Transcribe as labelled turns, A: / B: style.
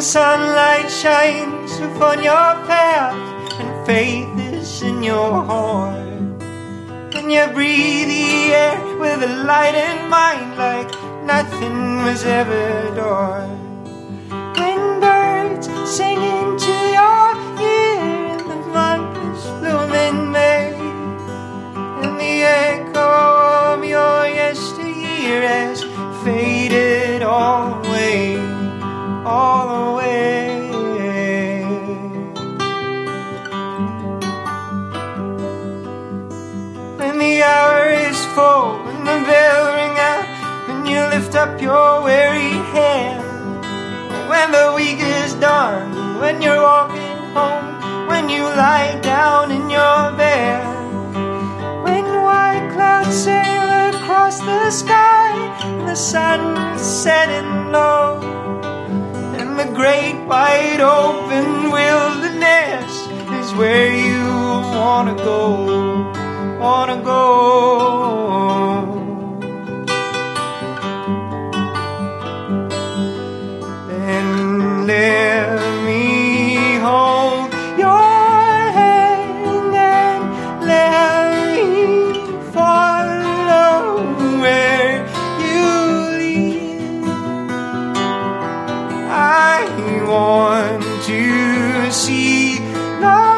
A: when sunlight shines upon your path and faith is in your heart. And you breathe the air with a light in mind like nothing was ever done. When birds sing into your ear and the flowers bloom in May, and the echo of your yesteryear has lift up your weary head. When the week is done, when you're walking home, when you lie down in your bed. When white clouds sail across the sky, and the sun is setting low, and the great wide open wilderness is where you wanna go, wanna go. Want to see. The